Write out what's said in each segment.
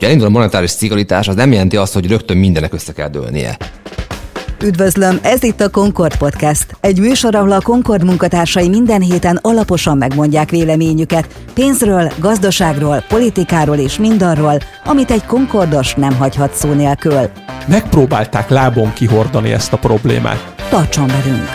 Elindul a monetáris szigorítás, az nem jelenti azt, hogy rögtön mindenek össze kell dőlnie. Üdvözlöm, ez itt a Concord Podcast. Egy műsor, ahol a Concord munkatársai minden héten alaposan megmondják véleményüket pénzről, gazdaságról, politikáról és mindarról, amit egy Concordos nem hagyhat szó nélkül. Megpróbálták lábon kihordani ezt a problémát. Tartson velünk!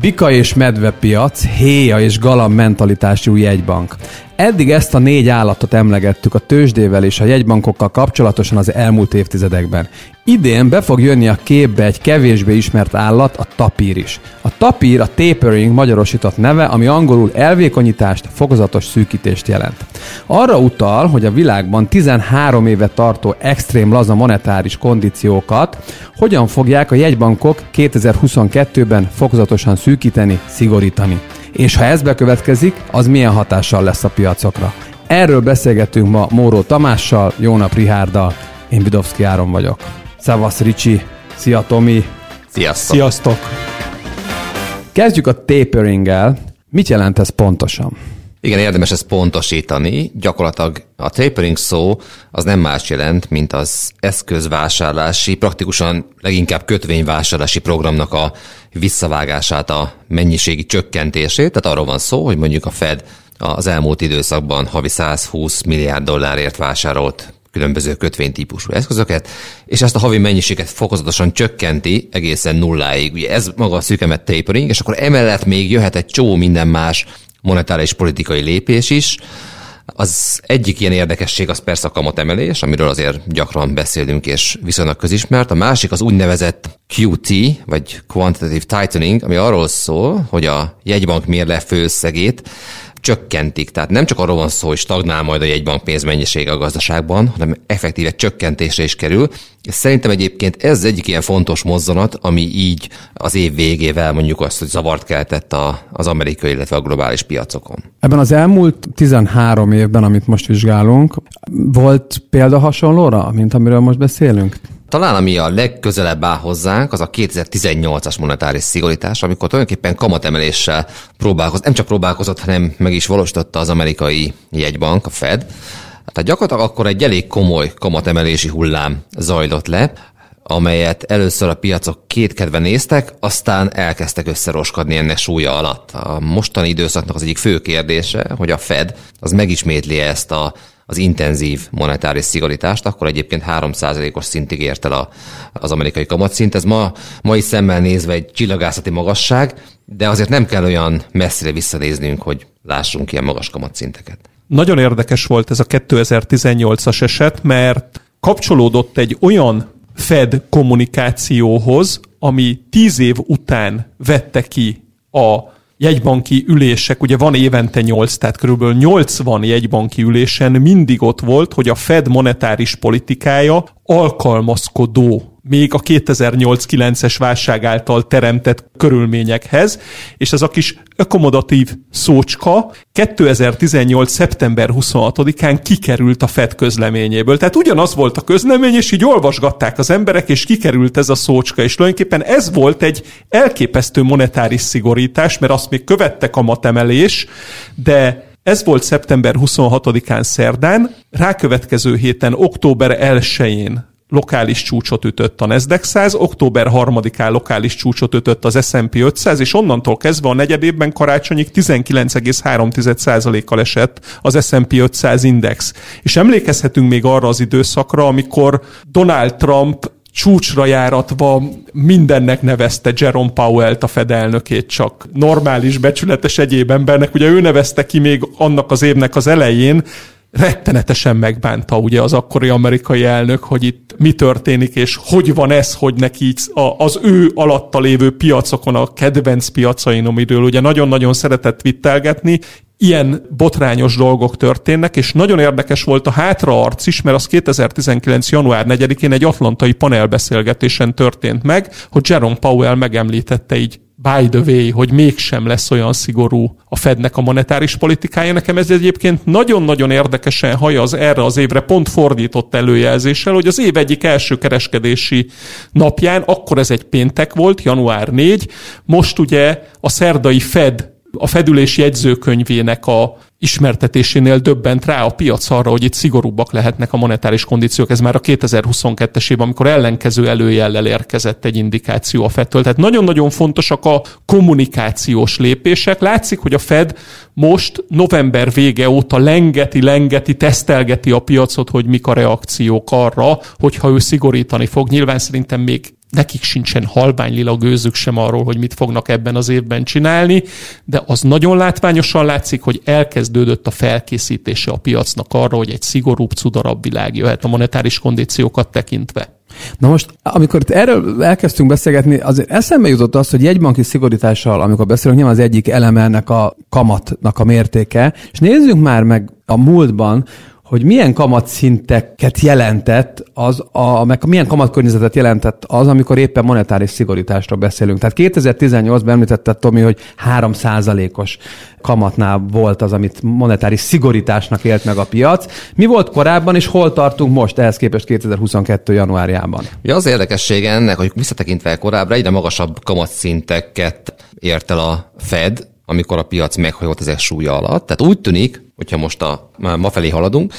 Bika és medvepiac, héja és galamb mentalitású jegybank. Eddig ezt a négy állatot emlegettük a tőzsdével és a jegybankokkal kapcsolatosan az elmúlt évtizedekben. Idén be fog jönni a képbe egy kevésbé ismert állat, a tapír is. A tapír a tapering magyarosított neve, ami angolul elvékonyítást, fokozatos szűkítést jelent. Arra utal, hogy a világban 13 éve tartó extrém laza monetáris kondíciókat hogyan fogják a jegybankok 2022-ben fokozatosan szűkíteni, szigorítani. És ha ez bekövetkezik, az milyen hatással lesz a piacokra? Erről beszélgetünk ma Móró Tamással, Jónap Rihárddal, én Bidovszki Áron vagyok. Szevasz Ricsi, szia Tomi, Sziasztok! Sziasztok! Kezdjük a tapering-el. Mit jelent ez pontosan? Igen, érdemes ezt pontosítani. Gyakorlatilag a tapering szó az nem más jelent, mint az eszközvásárlási, praktikusan leginkább kötvényvásárlási programnak a visszavágását, a mennyiségi csökkentését. Tehát arról van szó, hogy mondjuk a Fed az elmúlt időszakban havi 120 milliárd dollárért vásárolt különböző kötvénytípusú eszközöket, és ezt a havi mennyiséget fokozatosan csökkenti egészen nulláig. Ugye ez maga a szűkemet tapering, és akkor emellett még jöhet egy csomó minden más monetáris politikai lépés is. Az egyik ilyen érdekesség az persze a kamatemelés, amiről azért gyakran beszélünk és viszonylag közismert. A másik az úgynevezett QT, vagy Quantitative Tightening, ami arról szól, hogy a jegybank mérle főszegét csökkentik. Tehát nem csak arról van szó, hogy stagnál majd a jegybank pénzmennyisége a gazdaságban, hanem effektíve csökkentésre is kerül. Szerintem egyébként ez az egyik ilyen fontos mozzanat, ami így az év végével mondjuk azt, hogy zavart keltett a, az amerikai, illetve a globális piacokon. Ebben az elmúlt 13 évben, amit most vizsgálunk, volt példa hasonlóra, mint amiről most beszélünk? Talán ami a legközelebb áll hozzánk, az a 2018-as monetáris szigorítás, amikor tulajdonképpen kamatemeléssel próbálkozott, nem csak próbálkozott, hanem meg is valósította az amerikai jegybank, a Fed. Tehát gyakorlatilag akkor egy elég komoly kamatemelési hullám zajlott le, amelyet először a piacok kétkedve néztek, aztán elkezdtek összeroskadni ennek súlya alatt. A mostani időszaknak az egyik fő kérdése, hogy a Fed az megismétli ezt a az intenzív monetáris szigorítást, akkor egyébként 3%-os szintig ért el a, az amerikai kamatszint. Ez ma, mai szemmel nézve egy csillagászati magasság, de azért nem kell olyan messzire visszanéznünk, hogy lássunk ilyen magas kamatszinteket. Nagyon érdekes volt ez a 2018-as eset, mert kapcsolódott egy olyan Fed kommunikációhoz, ami tíz év után vette ki a jegybanki ülések, ugye van évente 8, tehát körülbelül 80 jegybanki ülésen mindig ott volt, hogy a Fed monetáris politikája alkalmazkodó még a 2008-9-es válság által teremtett körülményekhez, és ez a kis ökomodatív szócska 2018. szeptember 26-án kikerült a FED közleményéből. Tehát ugyanaz volt a közlemény, és így olvasgatták az emberek, és kikerült ez a szócska, és tulajdonképpen ez volt egy elképesztő monetáris szigorítás, mert azt még követte kamatemelés, de ez volt szeptember 26-án szerdán, rákövetkező héten, október 1-én lokális csúcsot ütött a Nasdaq 100, október 3-án lokális csúcsot ütött az S&P 500, és onnantól kezdve a negyed évben karácsonyig 19,3%-kal esett az S&P 500 index. És emlékezhetünk még arra az időszakra, amikor Donald Trump csúcsra járatva mindennek nevezte Jerome Powell-t, a Fed elnökét, csak normális, becsületes egyéb embernek. Ugye ő nevezte ki még annak az évnek az elején, rettenetesen megbánta ugye az akkori amerikai elnök, hogy itt mi történik, és hogy van ez, hogy neki így az ő alatta lévő piacokon, a kedvenc piacain, amiről ugye nagyon-nagyon szeretett vittelgetni, ilyen botrányos dolgok történnek, és nagyon érdekes volt a hátraarc is, mert az 2019. január 4-én egy atlantai panelbeszélgetésen történt meg, hogy Jerome Powell megemlítette így by the way, hogy mégsem lesz olyan szigorú a Fednek a monetáris politikája. Nekem ez egyébként nagyon-nagyon érdekesen haja az erre az évre pont fordított előjelzéssel, hogy az év egyik első kereskedési napján, akkor ez egy péntek volt, január 4, most ugye a szerdai Fed a fedülés jegyzőkönyvének a ismertetésénél döbbent rá a piac arra, hogy itt szigorúbbak lehetnek a monetáris kondíciók. Ez már a 2022-es év, amikor ellenkező előjellel érkezett egy indikáció a Fedtől. Tehát nagyon-nagyon fontosak a kommunikációs lépések. Látszik, hogy a Fed most november vége óta lengeti, lengeti, tesztelgeti a piacot, hogy mik a reakciók arra, hogyha ő szigorítani fog. Nyilván szerintem még nekik sincsen halvány lila gőzük sem arról, hogy mit fognak ebben az évben csinálni, de az nagyon látványosan látszik, hogy elkezdődött a felkészítése a piacnak arra, hogy egy szigorúbb, cudarabb világ jöhet a monetáris kondíciókat tekintve. Na most, amikor erről elkezdtünk beszélgetni, azért eszembe jutott az, hogy jegybanki szigorítással, amikor beszélünk, nyilván az egyik eleme ennek a kamatnak a mértéke, és nézzünk már meg a múltban, hogy milyen kamatszinteket jelentett az, a, meg milyen kamatkörnyezetet jelentett az, amikor éppen monetáris szigorításról beszélünk. Tehát 2018-ban említette Tomi, hogy 3 os kamatnál volt az, amit monetáris szigorításnak élt meg a piac. Mi volt korábban, és hol tartunk most ehhez képest 2022. januárjában? Ja, az érdekessége ennek, hogy visszatekintve korábbra egyre magasabb kamatszinteket ért el a Fed, amikor a piac meghajolt ezek súlya alatt. Tehát úgy tűnik, hogyha most a, ma felé haladunk,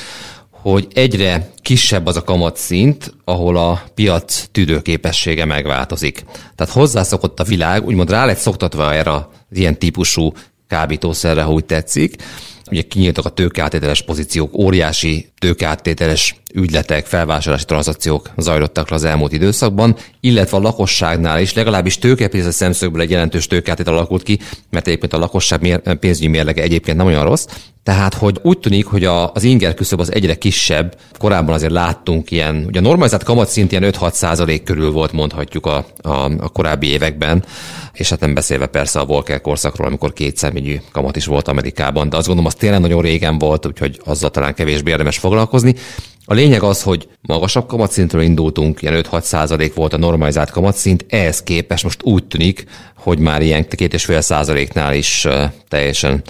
hogy egyre kisebb az a kamatszint, ahol a piac tüdőképessége megváltozik. Tehát hozzászokott a világ, úgymond rá lett szoktatva erre az ilyen típusú kábítószerre, ha tetszik, ugye kinyíltak a tőkeáttételes pozíciók, óriási tőkeáttételes ügyletek, felvásárlási tranzakciók zajlottak le az elmúlt időszakban, illetve a lakosságnál is legalábbis tőkepénzes szemszögből egy jelentős tőkeáttétel alakult ki, mert egyébként a lakosság pénzügyi mérlege egyébként nem olyan rossz, tehát, hogy úgy tűnik, hogy az inger küszöb az egyre kisebb. Korábban azért láttunk ilyen, ugye a normalizált kamatszint ilyen 5-6 százalék körül volt, mondhatjuk a, a, a korábbi években, és hát nem beszélve persze a Volcker korszakról, amikor kétszermegyű kamat is volt Amerikában, de azt gondolom, az tényleg nagyon régen volt, úgyhogy azzal talán kevésbé érdemes foglalkozni. A lényeg az, hogy magasabb kamatszintről indultunk, ilyen 5-6 százalék volt a normalizált kamatszint, ehhez képest most úgy tűnik, hogy már ilyen két és fél százaléknál is teljesen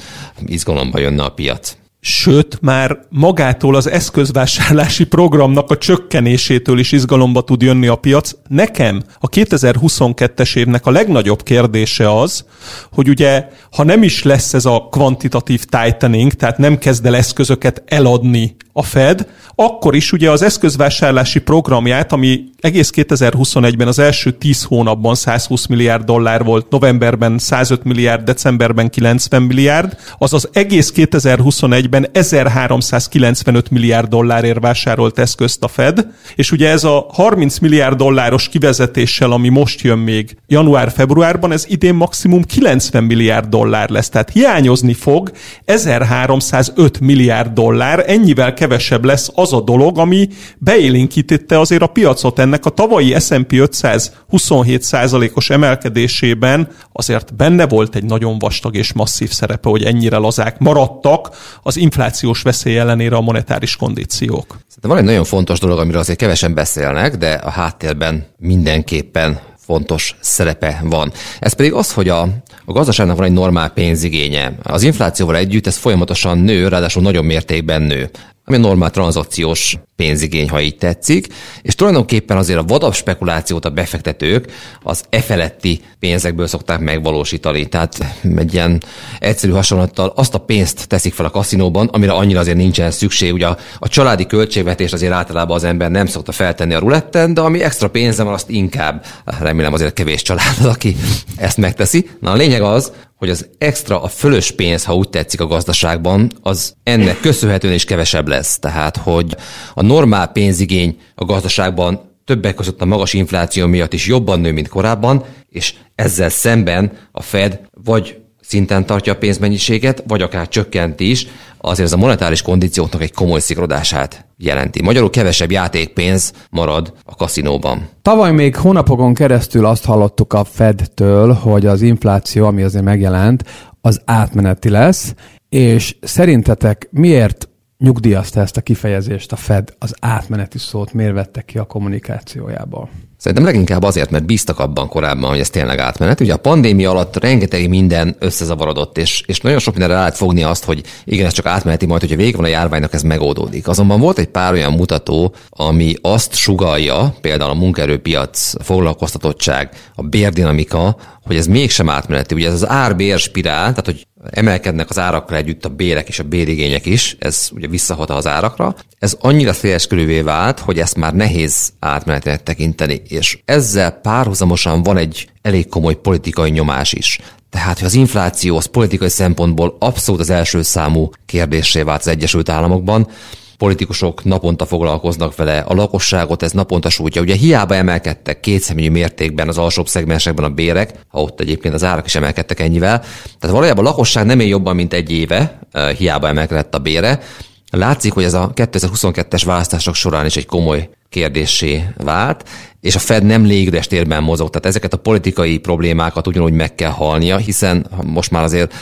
izgalomba jönne a piac sőt, már magától az eszközvásárlási programnak a csökkenésétől is izgalomba tud jönni a piac. Nekem a 2022-es évnek a legnagyobb kérdése az, hogy ugye, ha nem is lesz ez a kvantitatív tightening, tehát nem kezd el eszközöket eladni a Fed, akkor is ugye az eszközvásárlási programját, ami egész 2021-ben az első 10 hónapban 120 milliárd dollár volt, novemberben 105 milliárd, decemberben 90 milliárd, az az egész 2021-ben 1395 milliárd dollárért vásárolt eszközt a Fed, és ugye ez a 30 milliárd dolláros kivezetéssel, ami most jön még január-februárban, ez idén maximum 90 milliárd dollár lesz, tehát hiányozni fog 1305 milliárd dollár, ennyivel kevesebb lesz az a dolog, ami beélénkítette azért a piacot ennek a tavalyi S&P 500 27%-os emelkedésében azért benne volt egy nagyon vastag és masszív szerepe, hogy ennyire lazák maradtak az inflációs veszély ellenére a monetáris kondíciók. Szerintem van egy nagyon fontos dolog, amiről azért kevesen beszélnek, de a háttérben mindenképpen fontos szerepe van. Ez pedig az, hogy a, a gazdaságnak van egy normál pénzigénye. Az inflációval együtt ez folyamatosan nő, ráadásul nagyon mértékben nő ami normál tranzakciós pénzigény, ha így tetszik, és tulajdonképpen azért a vadabb spekulációt a befektetők az e feletti pénzekből szokták megvalósítani. Tehát egy ilyen egyszerű hasonlattal azt a pénzt teszik fel a kaszinóban, amire annyira azért nincsen szükség. Ugye a, a családi költségvetés azért általában az ember nem szokta feltenni a ruletten, de ami extra pénze van, azt inkább, remélem azért kevés család az, aki ezt megteszi. Na a lényeg az, hogy az extra, a fölös pénz, ha úgy tetszik a gazdaságban, az ennek köszönhetően is kevesebb lesz. Tehát, hogy a normál pénzigény a gazdaságban többek között a magas infláció miatt is jobban nő, mint korábban, és ezzel szemben a Fed vagy szinten tartja a pénzmennyiséget, vagy akár csökkent is, azért ez a monetáris kondícióknak egy komoly szigorodását jelenti. Magyarul kevesebb játékpénz marad a kaszinóban. Tavaly még hónapokon keresztül azt hallottuk a Fedtől, hogy az infláció, ami azért megjelent, az átmeneti lesz, és szerintetek miért nyugdíjazta ezt a kifejezést a Fed, az átmeneti szót miért vette ki a kommunikációjából? Szerintem leginkább azért, mert bíztak abban korábban, hogy ez tényleg átmenet. Ugye a pandémia alatt rengeteg minden összezavarodott, és, és nagyon sok mindenre lehet fogni azt, hogy igen, ez csak átmeneti, majd, hogyha vége van a járványnak, ez megoldódik. Azonban volt egy pár olyan mutató, ami azt sugalja, például a munkaerőpiac, foglalkoztatottság, a bérdinamika, hogy ez mégsem átmeneti. Ugye ez az ár-bér spirál, tehát hogy emelkednek az árakra együtt a bérek és a bérigények is, ez ugye visszahat az árakra. Ez annyira széles körülvé vált, hogy ezt már nehéz átmenetnek tekinteni, és ezzel párhuzamosan van egy elég komoly politikai nyomás is. Tehát, hogy az infláció az politikai szempontból abszolút az első számú kérdésé vált az Egyesült Államokban, politikusok naponta foglalkoznak vele, a lakosságot ez naponta sújtja. Ugye hiába emelkedtek kétszemélyi mértékben az alsóbb szegmensekben a bérek, ha ott egyébként az árak is emelkedtek ennyivel. Tehát valójában a lakosság nem él jobban, mint egy éve, hiába emelkedett a bére. Látszik, hogy ez a 2022-es választások során is egy komoly kérdésé vált, és a Fed nem légüres térben mozog. Tehát ezeket a politikai problémákat ugyanúgy meg kell halnia, hiszen most már azért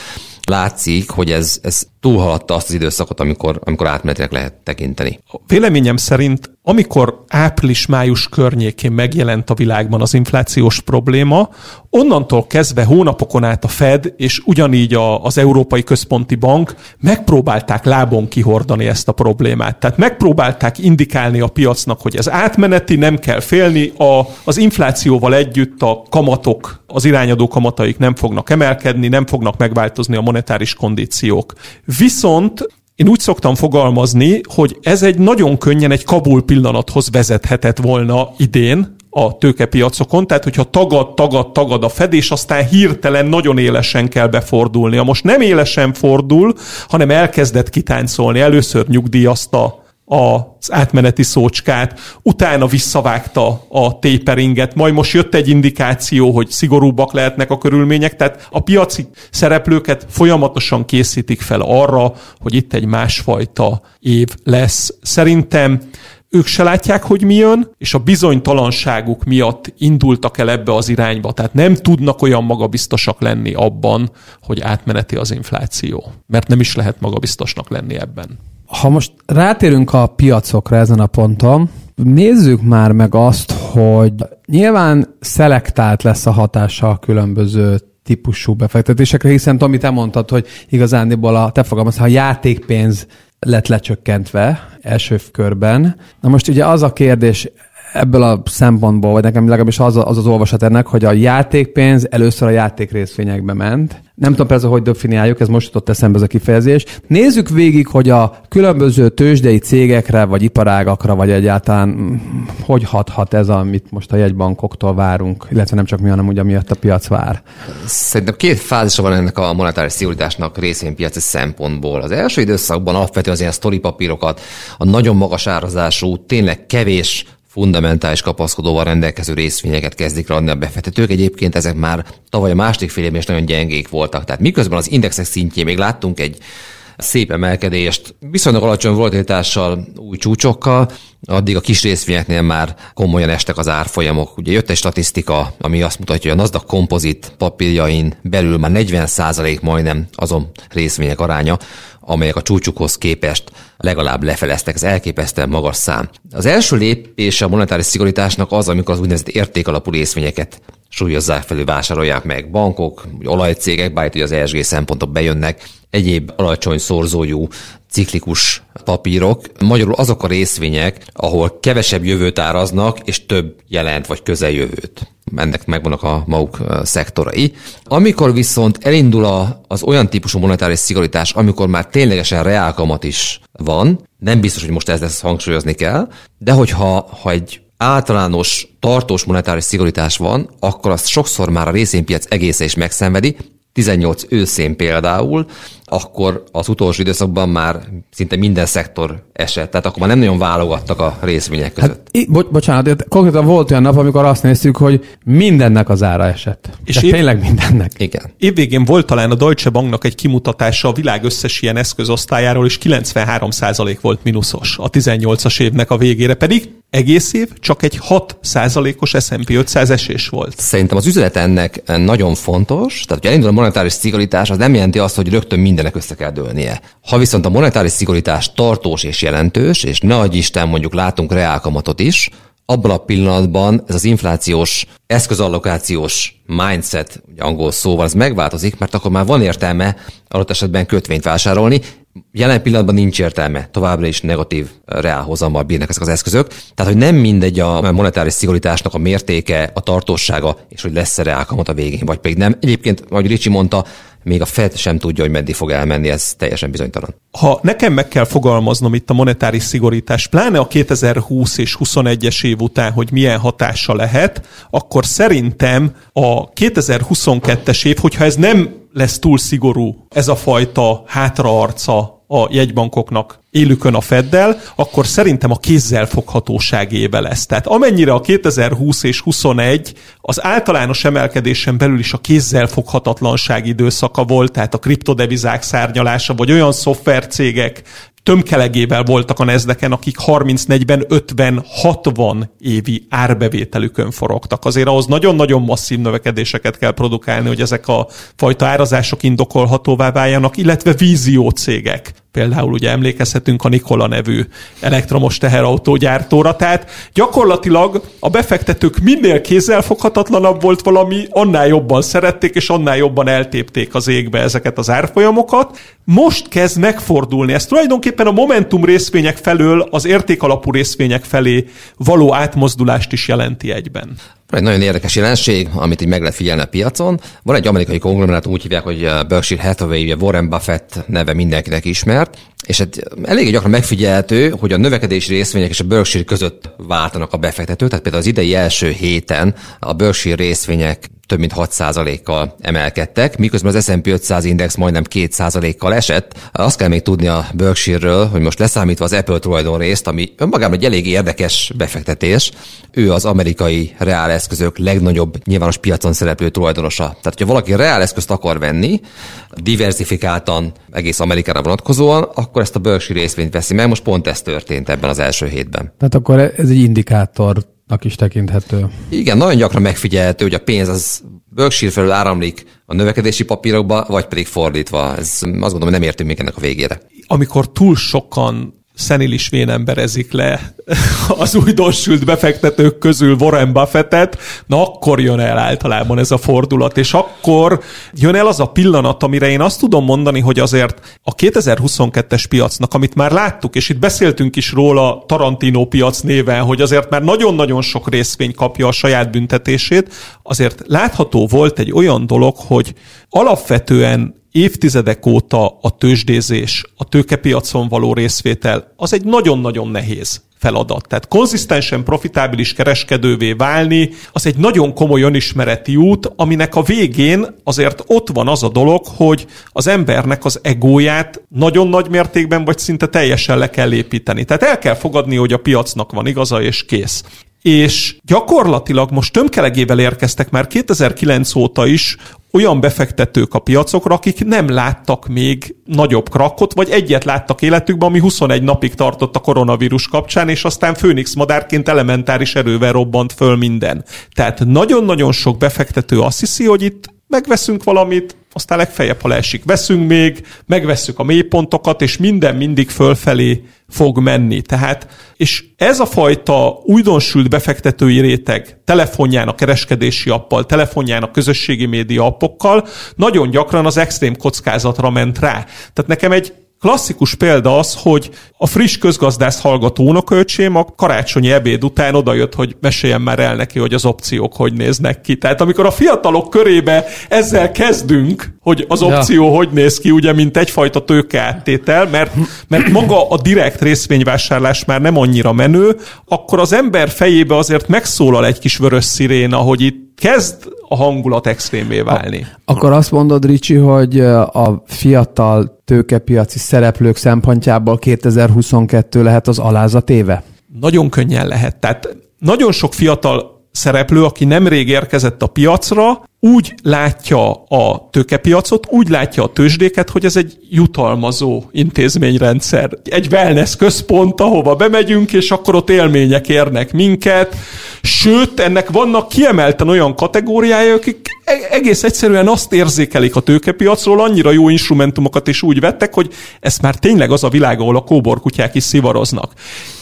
látszik, hogy ez, ez túlhaladta azt az időszakot, amikor, amikor átmenetileg lehet tekinteni. Véleményem szerint, amikor április-május környékén megjelent a világban az inflációs probléma, onnantól kezdve hónapokon át a Fed és ugyanígy a, az Európai Központi Bank megpróbálták lábon kihordani ezt a problémát. Tehát megpróbálták indikálni a piacnak, hogy ez átmeneti, nem kell félni, a, az inflációval együtt a kamatok, az irányadó kamataik nem fognak emelkedni, nem fognak megváltozni a monetáris kondíciók. Viszont én úgy szoktam fogalmazni, hogy ez egy nagyon könnyen egy Kabul pillanathoz vezethetett volna idén, a tőkepiacokon, tehát hogyha tagad, tagad, tagad a fedés, aztán hirtelen nagyon élesen kell befordulnia. Most nem élesen fordul, hanem elkezdett kitáncolni. Először nyugdíjazta az átmeneti szócskát, utána visszavágta a taperinget, majd most jött egy indikáció, hogy szigorúbbak lehetnek a körülmények, tehát a piaci szereplőket folyamatosan készítik fel arra, hogy itt egy másfajta év lesz. Szerintem ők se látják, hogy mi jön, és a bizonytalanságuk miatt indultak el ebbe az irányba. Tehát nem tudnak olyan magabiztosak lenni abban, hogy átmeneti az infláció. Mert nem is lehet magabiztosnak lenni ebben. Ha most rátérünk a piacokra ezen a ponton, nézzük már meg azt, hogy nyilván szelektált lesz a hatása a különböző típusú befektetésekre, hiszen Tomi, te mondtad, hogy igazándiból a, te fogalmaz, ha a játékpénz lett lecsökkentve első körben. Na most ugye az a kérdés ebből a szempontból, vagy nekem legalábbis az az, az olvasat ennek, hogy a játékpénz először a játék részvényekbe ment. Nem tudom persze, hogy definiáljuk, ez most jutott eszembe ez a kifejezés. Nézzük végig, hogy a különböző tőzsdei cégekre, vagy iparágakra, vagy egyáltalán mm, hogy hathat ez, amit most a jegybankoktól várunk, illetve nem csak mi, hanem ugye miatt a piac vár. Szerintem két fázisa van ennek a monetáris szigorításnak részvénypiaci szempontból. Az első időszakban alapvetően az ilyen sztoripapírokat, a nagyon magas árazású, tényleg kevés fundamentális kapaszkodóval rendelkező részvényeket kezdik adni a befektetők. Egyébként ezek már tavaly a második fél évben is nagyon gyengék voltak. Tehát miközben az indexek szintjén még láttunk egy szép emelkedést, viszonylag alacsony volatilitással, új csúcsokkal, addig a kis részvényeknél már komolyan estek az árfolyamok. Ugye jött egy statisztika, ami azt mutatja, hogy a Nasdaq kompozit papírjain belül már 40% majdnem azon részvények aránya, amelyek a csúcsukhoz képest legalább lefeleztek. Ez elképesztően magas szám. Az első lépés a monetáris szigorításnak az, amikor az úgynevezett értékalapú részvényeket súlyozzák felül, vásárolják meg bankok, olajcégek, bár itt az ESG szempontok bejönnek, egyéb alacsony szorzójú ciklikus papírok, magyarul azok a részvények, ahol kevesebb jövőt áraznak, és több jelent vagy közeljövőt. Ennek megvannak a maguk szektorai. Amikor viszont elindul az olyan típusú monetáris szigorítás, amikor már ténylegesen reálkamat is van, nem biztos, hogy most ez lesz hangsúlyozni kell, de hogyha ha egy általános tartós monetáris szigorítás van, akkor azt sokszor már a részénypiac egésze is megszenvedi, 18 őszén például, akkor az utolsó időszakban már szinte minden szektor esett, tehát akkor már nem nagyon válogattak a részvények között. Hát, bo- bocsánat, konkrétan volt olyan nap, amikor azt néztük, hogy mindennek az ára esett. És év... tényleg mindennek. Igen. Évvégén volt talán a Deutsche Banknak egy kimutatása a világ összes ilyen eszközosztályáról, és 93% volt mínuszos a 18-as évnek a végére, pedig egész év csak egy 6%-os S&P 500 esés volt. Szerintem az üzlet ennek nagyon fontos, tehát hogy elindul a monetáris szigorítás, az nem jelenti azt, hogy rögtön mindenek össze kell dőlnie. Ha viszont a monetáris szigorítás tartós és jelentős, és nagy Isten mondjuk látunk reálkamatot is, abban a pillanatban ez az inflációs eszközallokációs mindset, ugye angol szóval, ez megváltozik, mert akkor már van értelme adott esetben kötvényt vásárolni, Jelen pillanatban nincs értelme, továbbra is negatív reálhozammal bírnak ezek az eszközök. Tehát, hogy nem mindegy a monetáris szigorításnak a mértéke, a tartósága, és hogy lesz-e reálkamat a végén, vagy pedig nem. Egyébként, ahogy Ricsi mondta, még a Fed sem tudja, hogy meddig fog elmenni, ez teljesen bizonytalan. Ha nekem meg kell fogalmaznom itt a monetáris szigorítás, pláne a 2020 és 21-es év után, hogy milyen hatása lehet, akkor szerintem a 2022-es év, hogyha ez nem lesz túl szigorú, ez a fajta hátraarca a jegybankoknak élükön a Feddel, akkor szerintem a kézzel foghatóság éve lesz. Tehát amennyire a 2020 és 21 az általános emelkedésen belül is a kézzel foghatatlanság időszaka volt, tehát a kriptodevizák szárnyalása, vagy olyan szoftvercégek tömkelegével voltak a nezdeken, akik 30-40, 50, 60 évi árbevételükön forogtak. Azért ahhoz nagyon-nagyon masszív növekedéseket kell produkálni, hogy ezek a fajta árazások indokolhatóvá váljanak, illetve vízió cégek. Például ugye emlékezhetünk a Nikola nevű elektromos teherautógyártóra, tehát gyakorlatilag a befektetők minél kézzelfoghatatlanabb volt valami, annál jobban szerették, és annál jobban eltépték az égbe ezeket az árfolyamokat. Most kezd megfordulni. Ez tulajdonképpen a Momentum részvények felől az értékalapú részvények felé való átmozdulást is jelenti egyben. Egy nagyon érdekes jelenség, amit így meg lehet figyelni a piacon. Van egy amerikai konglomerátum, úgy hívják, hogy Berkshire Hathaway, ugye Warren Buffett neve mindenkinek ismert, és hát elég gyakran megfigyelhető, hogy a növekedési részvények és a Berkshire között váltanak a befektetők, tehát például az idei első héten a Berkshire részvények több mint 6%-kal emelkedtek, miközben az S&P 500 index majdnem 2%-kal esett. Azt kell még tudni a Berkshire-ről, hogy most leszámítva az Apple tulajdon részt, ami önmagában egy elég érdekes befektetés, ő az amerikai reáleszközök legnagyobb nyilvános piacon szereplő tulajdonosa. Tehát, hogyha valaki reáleszközt akar venni, diversifikáltan egész Amerikára vonatkozóan, akkor ezt a Berkshire részvényt veszi meg. Most pont ez történt ebben az első hétben. Tehát akkor ez egy indikátor is tekinthető. Igen, nagyon gyakran megfigyelhető, hogy a pénz az Berkshire felől áramlik a növekedési papírokba, vagy pedig fordítva. Ez azt gondolom, hogy nem értünk még ennek a végére. Amikor túl sokan szenilis emberezik le az újdonsült befektetők közül Warren Buffettet, na akkor jön el általában ez a fordulat, és akkor jön el az a pillanat, amire én azt tudom mondani, hogy azért a 2022-es piacnak, amit már láttuk, és itt beszéltünk is róla Tarantino piac néven, hogy azért már nagyon-nagyon sok részvény kapja a saját büntetését, azért látható volt egy olyan dolog, hogy alapvetően évtizedek óta a tőzsdézés, a tőkepiacon való részvétel, az egy nagyon-nagyon nehéz feladat. Tehát konzisztensen profitábilis kereskedővé válni, az egy nagyon komoly önismereti út, aminek a végén azért ott van az a dolog, hogy az embernek az egóját nagyon nagy mértékben, vagy szinte teljesen le kell építeni. Tehát el kell fogadni, hogy a piacnak van igaza, és kész és gyakorlatilag most tömkelegével érkeztek már 2009 óta is olyan befektetők a piacokra, akik nem láttak még nagyobb krakot, vagy egyet láttak életükben, ami 21 napig tartott a koronavírus kapcsán, és aztán Főnix madárként elementáris erővel robbant föl minden. Tehát nagyon-nagyon sok befektető azt hiszi, hogy itt megveszünk valamit, aztán legfeljebb, ha leesik, veszünk még, megvesszük a mélypontokat, és minden mindig fölfelé fog menni. Tehát, és ez a fajta újdonsült befektetői réteg telefonján a kereskedési appal, telefonján a közösségi média appokkal nagyon gyakran az extrém kockázatra ment rá. Tehát nekem egy Klasszikus példa az, hogy a friss közgazdász hallgató unoköcsém a karácsonyi ebéd után odajött, hogy meséljen már el neki, hogy az opciók hogy néznek ki. Tehát amikor a fiatalok körébe ezzel kezdünk, hogy az opció ja. hogy néz ki, ugye, mint egyfajta tőkeáttétel, mert, mert maga a direkt részvényvásárlás már nem annyira menő, akkor az ember fejébe azért megszólal egy kis vörös sziréna, hogy itt kezd a hangulat extrémé válni. Akkor azt mondod, Ricsi, hogy a fiatal tőkepiaci szereplők szempontjából 2022 lehet az alázatéve? Nagyon könnyen lehet. Tehát nagyon sok fiatal szereplő, aki nemrég érkezett a piacra, úgy látja a tőkepiacot, úgy látja a tőzsdéket, hogy ez egy jutalmazó intézményrendszer. Egy wellness központ, ahova bemegyünk, és akkor ott élmények érnek minket. Sőt, ennek vannak kiemelten olyan kategóriája, akik e- egész egyszerűen azt érzékelik a tőkepiacról, annyira jó instrumentumokat is úgy vettek, hogy ez már tényleg az a világ, ahol a kóborkutyák is szivaroznak.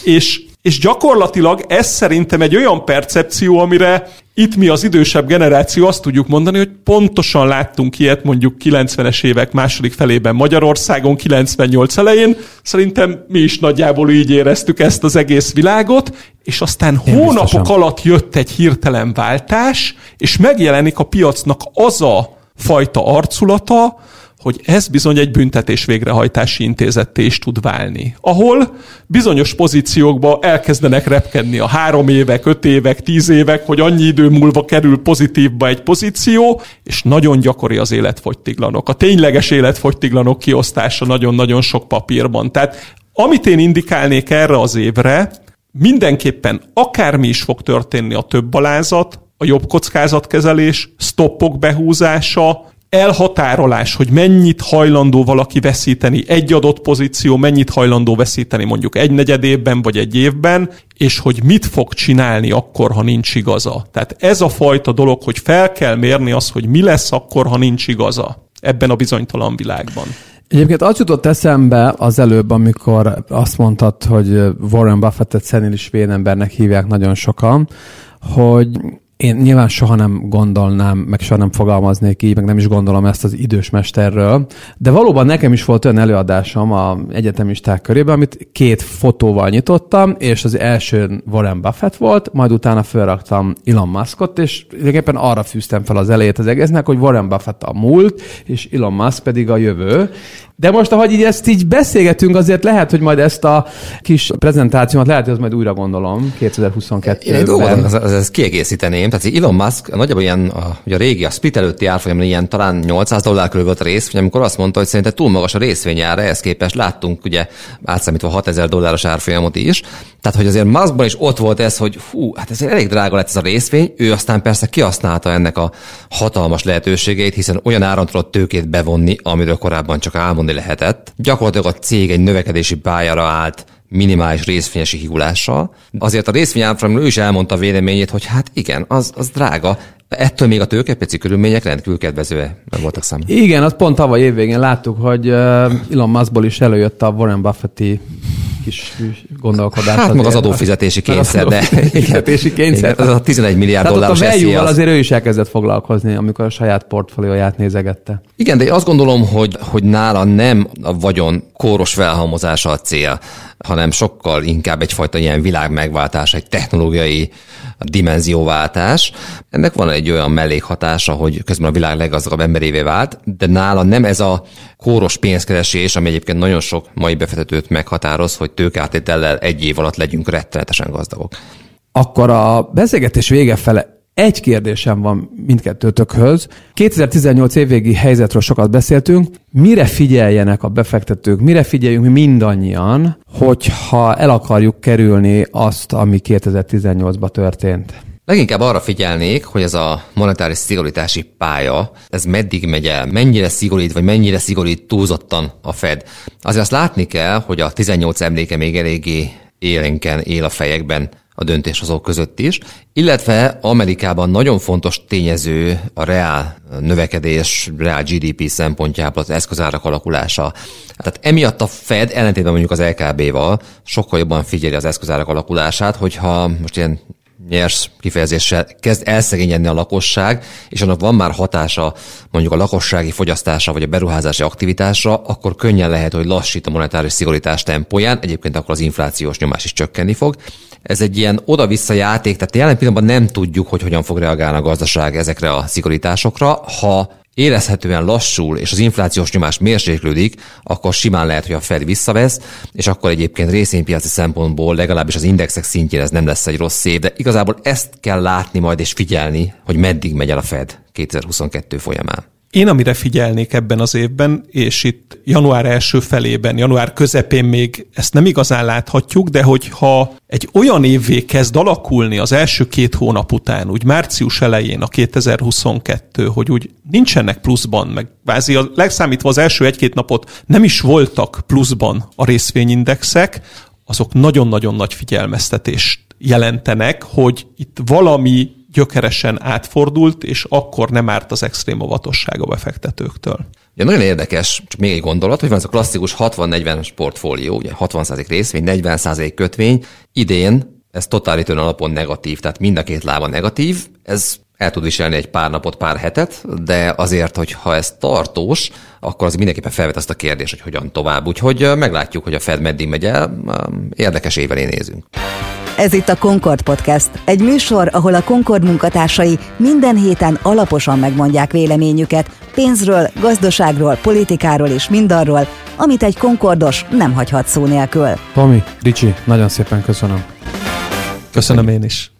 És és gyakorlatilag ez szerintem egy olyan percepció, amire itt mi az idősebb generáció azt tudjuk mondani, hogy pontosan láttunk ilyet mondjuk 90-es évek második felében Magyarországon, 98 elején. Szerintem mi is nagyjából így éreztük ezt az egész világot, és aztán Én hónapok biztosan. alatt jött egy hirtelen váltás, és megjelenik a piacnak az a fajta arculata, hogy ez bizony egy büntetés végrehajtási intézetté is tud válni, ahol bizonyos pozíciókba elkezdenek repkedni a három évek, öt évek, tíz évek, hogy annyi idő múlva kerül pozitívba egy pozíció, és nagyon gyakori az életfogytiglanok. A tényleges életfogytiglanok kiosztása nagyon-nagyon sok papírban. Tehát amit én indikálnék erre az évre, mindenképpen akármi is fog történni a több balázat, a jobb kockázatkezelés, stoppok behúzása, elhatárolás, hogy mennyit hajlandó valaki veszíteni egy adott pozíció, mennyit hajlandó veszíteni mondjuk egy negyed évben vagy egy évben, és hogy mit fog csinálni akkor, ha nincs igaza. Tehát ez a fajta dolog, hogy fel kell mérni az, hogy mi lesz akkor, ha nincs igaza ebben a bizonytalan világban. Egyébként az jutott eszembe az előbb, amikor azt mondtad, hogy Warren Buffettet szenilis vénembernek hívják nagyon sokan, hogy én nyilván soha nem gondolnám, meg soha nem fogalmaznék így, meg nem is gondolom ezt az idős mesterről, de valóban nekem is volt olyan előadásom a egyetemisták körében, amit két fotóval nyitottam, és az első Warren Buffett volt, majd utána felraktam Elon Muskot, és tulajdonképpen arra fűztem fel az elejét az egésznek, hogy Warren Buffett a múlt, és Elon Musk pedig a jövő, de most, ahogy így ezt így beszélgetünk, azért lehet, hogy majd ezt a kis prezentációmat lehet, hogy az majd újra gondolom 2022-ben. Én dolgozom, az, az, az kiegészíteném. Tehát Elon Musk nagyjából ilyen, a, ugye a régi, a split előtti árfolyam ilyen talán 800 dollár körül volt a rész, amikor azt mondta, hogy szerintem túl magas a részvényára, ehhez képest láttunk ugye átszámítva 6000 dolláros árfolyamot is. Tehát, hogy azért Muskban is ott volt ez, hogy hú, hát ez elég drága lett ez a részvény, ő aztán persze kihasználta ennek a hatalmas lehetőségeit, hiszen olyan áron tudott tőkét bevonni, amiről korábban csak álmodni lehetett. Gyakorlatilag a cég egy növekedési pályára állt, minimális részvényesi hígulással. Azért a részvényárfolyamról ő is elmondta a véleményét, hogy hát igen, az, az drága, Ettől még a tőkepeci körülmények rendkívül kedvező voltak számomra. Igen, azt pont tavaly évvégén láttuk, hogy Elon Muskból is előjött a Warren Buffetti kis gondolkodás. Hát meg az adófizetési kényszer, de adófizetési kényszer. Ez a 11 milliárd Tehát dolláros a value azért ő is elkezdett foglalkozni, amikor a saját portfólióját nézegette. Igen, de azt gondolom, hogy, hogy nála nem a vagyon kóros felhalmozása a cél, hanem sokkal inkább egyfajta ilyen világ megváltás, egy technológiai dimenzióváltás. Ennek van egy olyan mellékhatása, hogy közben a világ leggazdagabb emberévé vált, de nála nem ez a kóros pénzkeresés, ami egyébként nagyon sok mai befektetőt meghatároz, hogy tőkátétellel egy év alatt legyünk rettenetesen gazdagok. Akkor a beszélgetés vége fele egy kérdésem van mindkettőtökhöz. 2018 évvégi helyzetről sokat beszéltünk. Mire figyeljenek a befektetők, mire figyeljünk mi mindannyian, hogyha el akarjuk kerülni azt, ami 2018-ban történt? Leginkább arra figyelnék, hogy ez a monetáris szigorítási pálya, ez meddig megy el, mennyire szigorít, vagy mennyire szigorít túlzottan a Fed. Azért azt látni kell, hogy a 18 emléke még eléggé élénken él a fejekben a döntéshozók között is, illetve Amerikában nagyon fontos tényező a reál növekedés, reál GDP szempontjából az eszközárak alakulása. Tehát emiatt a Fed ellentétben mondjuk az LKB-val sokkal jobban figyeli az eszközárak alakulását, hogyha most ilyen nyers kifejezéssel kezd elszegényedni a lakosság, és annak van már hatása mondjuk a lakossági fogyasztásra vagy a beruházási aktivitásra, akkor könnyen lehet, hogy lassít a monetáris szigorítás tempóján, egyébként akkor az inflációs nyomás is csökkenni fog. Ez egy ilyen oda-vissza játék, tehát jelen pillanatban nem tudjuk, hogy hogyan fog reagálni a gazdaság ezekre a szigorításokra. Ha érezhetően lassul, és az inflációs nyomás mérséklődik, akkor simán lehet, hogy a Fed visszavesz, és akkor egyébként részvénypiaci szempontból legalábbis az indexek szintjén ez nem lesz egy rossz év, de igazából ezt kell látni majd és figyelni, hogy meddig megy el a Fed 2022 folyamán. Én amire figyelnék ebben az évben, és itt január első felében, január közepén még ezt nem igazán láthatjuk, de hogyha egy olyan évvé kezd alakulni az első két hónap után, úgy március elején a 2022, hogy úgy nincsenek pluszban, meg vázi a legszámítva az első egy-két napot nem is voltak pluszban a részvényindexek, azok nagyon-nagyon nagy figyelmeztetést jelentenek, hogy itt valami gyökeresen átfordult, és akkor nem árt az extrém óvatosság a befektetőktől. Ugye nagyon érdekes, csak még egy gondolat, hogy van ez a klasszikus 60-40 portfólió, ugye 60% részvény, 40% kötvény. Idén ez totalitőn alapon negatív, tehát mind a két lába negatív, ez el tud viselni egy pár napot, pár hetet, de azért, hogy ha ez tartós, akkor az mindenképpen felvet azt a kérdést, hogy hogyan tovább. Úgyhogy meglátjuk, hogy a Fed meddig megy el, érdekes évelé nézünk. Ez itt a Concord Podcast, egy műsor, ahol a Concord munkatársai minden héten alaposan megmondják véleményüket pénzről, gazdaságról, politikáról és mindarról, amit egy Concordos nem hagyhat szó nélkül. Tomi, Ricsi, nagyon szépen köszönöm. Köszönöm én is.